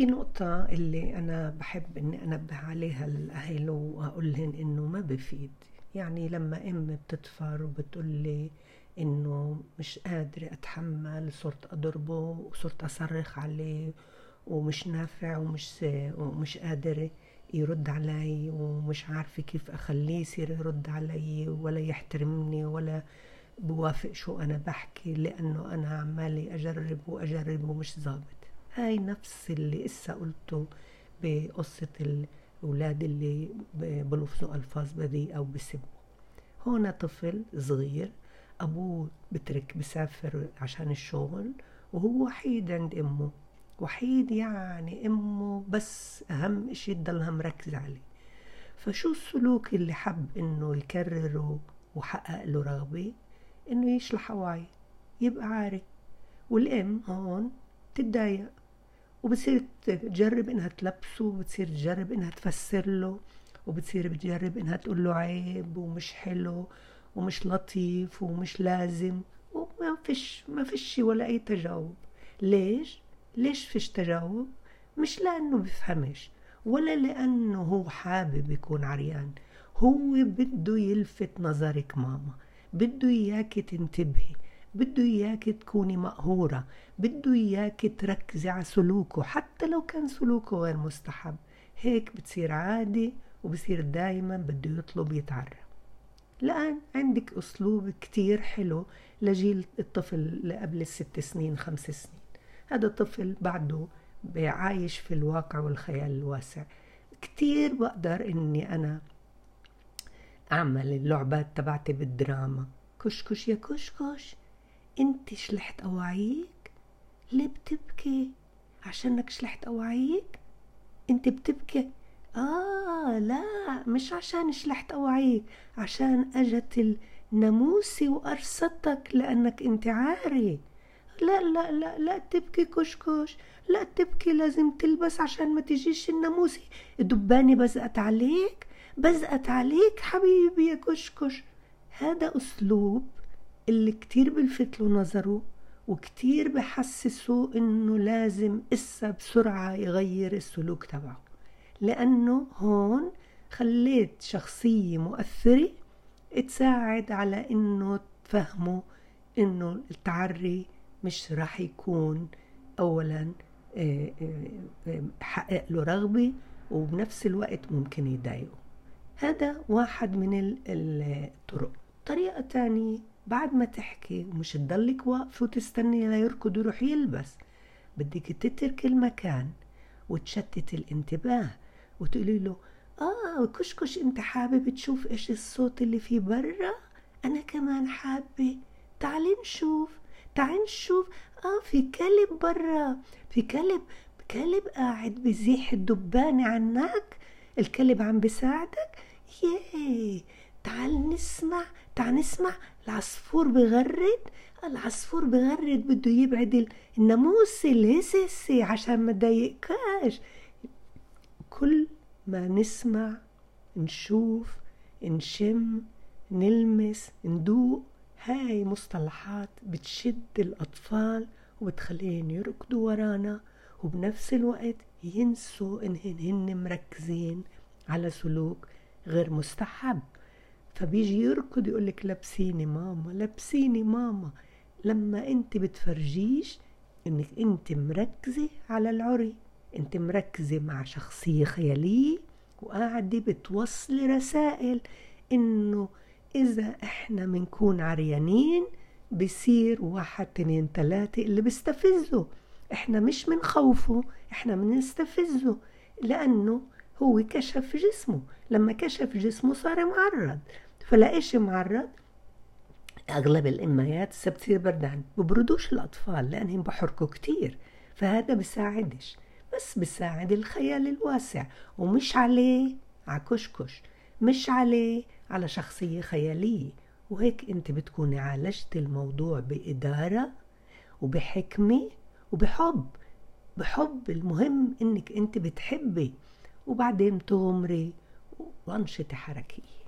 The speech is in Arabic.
في نقطة اللي أنا بحب إني أنبه عليها الأهل وأقول لهم إنه ما بفيد. يعني لما أم بتدفر وبتقول لي إنه مش قادرة أتحمل صرت أضربه وصرت أصرخ عليه ومش نافع ومش ومش قادرة يرد علي ومش عارفة كيف أخليه يصير يرد علي ولا يحترمني ولا بوافق شو أنا بحكي لأنه أنا عمالي أجرب وأجرب ومش ظابط. هاي نفس اللي إسا قلته بقصة الأولاد اللي بلفظوا ألفاظ بذيئة أو بسبوا هون طفل صغير أبوه بترك بسافر عشان الشغل وهو وحيد عند أمه. وحيد يعني أمه بس أهم إشي تضلها مركزة عليه. فشو السلوك اللي حب إنه يكرره وحقق له رغبة؟ إنه يشلح أواعي يبقى عارف. والأم هون تتضايق. وبتصير تجرب إنها تلبسه وبتصير تجرب إنها تفسر له وبتصير بتجرب إنها تقول له عيب ومش حلو ومش لطيف ومش لازم وما فيش ما فيش ولا أي تجاوب ليش؟ ليش فيش تجاوب؟ مش لأنه بفهمش ولا لأنه هو حابب يكون عريان هو بده يلفت نظرك ماما بده إياك تنتبهي بده إياك تكوني مقهورة بده إياك تركزي على سلوكه حتى لو كان سلوكه غير مستحب. هيك بتصير عادي وبصير دايما بده يطلب يتعرف. الآن عندك أسلوب كتير حلو لجيل الطفل اللي قبل الست سنين خمس سنين. هذا طفل بعده عايش في الواقع والخيال الواسع. كتير بقدر إني أنا أعمل اللعبات تبعتي بالدراما. كشكش يا كشكش. انت شلحت أواعيك؟ ليه بتبكي؟ عشانك شلحت أواعيك؟ انت بتبكي؟ آه لا مش عشان شلحت أوعيك عشان أجت الناموسة وقرصتك لأنك أنت عاري. لا لا لا لا تبكي كشكش لا تبكي لازم تلبس عشان ما تجيش الناموسة الدبانة بزقت عليك بزقت عليك حبيبي يا كشكش. هذا أسلوب اللي كتير بلفت له نظره وكتير بحسسه إنه لازم إسا بسرعة يغير السلوك تبعه. لأنه هون خليت شخصية مؤثرة تساعد على إنه تفهموا إنه التعري مش راح يكون أولا آه، آه، آه، حقق له رغبة وبنفس الوقت ممكن يضايقه. هذا واحد من الطرق طريقة تانية بعد ما تحكي ومش تضلك واقفة وتستني ليركض ويروح يلبس. بدك تترك المكان وتشتت الانتباه وتقولي له آه كشكش أنت حابب تشوف إيش الصوت اللي في برا؟ أنا كمان حابة. تعالي نشوف تعالي نشوف. آه في كلب برا في كلب كلب قاعد بزيح الدبانة عنك. الكلب عم بساعدك ياي تعال نسمع نسمع العصفور بغرد. العصفور بغرد بده يبعد الناموس الهسسي عشان ما تضايقكاش كل ما نسمع نشوف نشم نلمس ندوق هاي مصطلحات بتشد الأطفال وبتخليهم يركضوا ورانا وبنفس الوقت ينسوا إنهن هن مركزين على سلوك غير مستحب. فبيجي يركض يقولك لبسيني ماما لبسيني ماما. لما انت بتفرجيش انك انت مركزة على العري انت مركزة مع شخصية خيالية وقاعدة بتوصلي رسائل انه إذا إحنا بنكون عريانين بصير واحد اتنين تلاتة اللي بيستفزه إحنا مش منخوفه إحنا بنستفزه لأنه هو كشف جسمه. لما كشف جسمه صار معرض. فلاقيش معرض؟ أغلب الإميات بتصير بردان ببردوش الأطفال لأنهم بحركوا كتير فهذا بساعدش بس بساعد الخيال الواسع ومش عليه على كشكش مش عليه على شخصية خيالية وهيك أنت بتكوني عالجت الموضوع بإدارة وبحكمة وبحب بحب المهم إنك أنت بتحبي وبعدين تغمري وأنشطة حركية.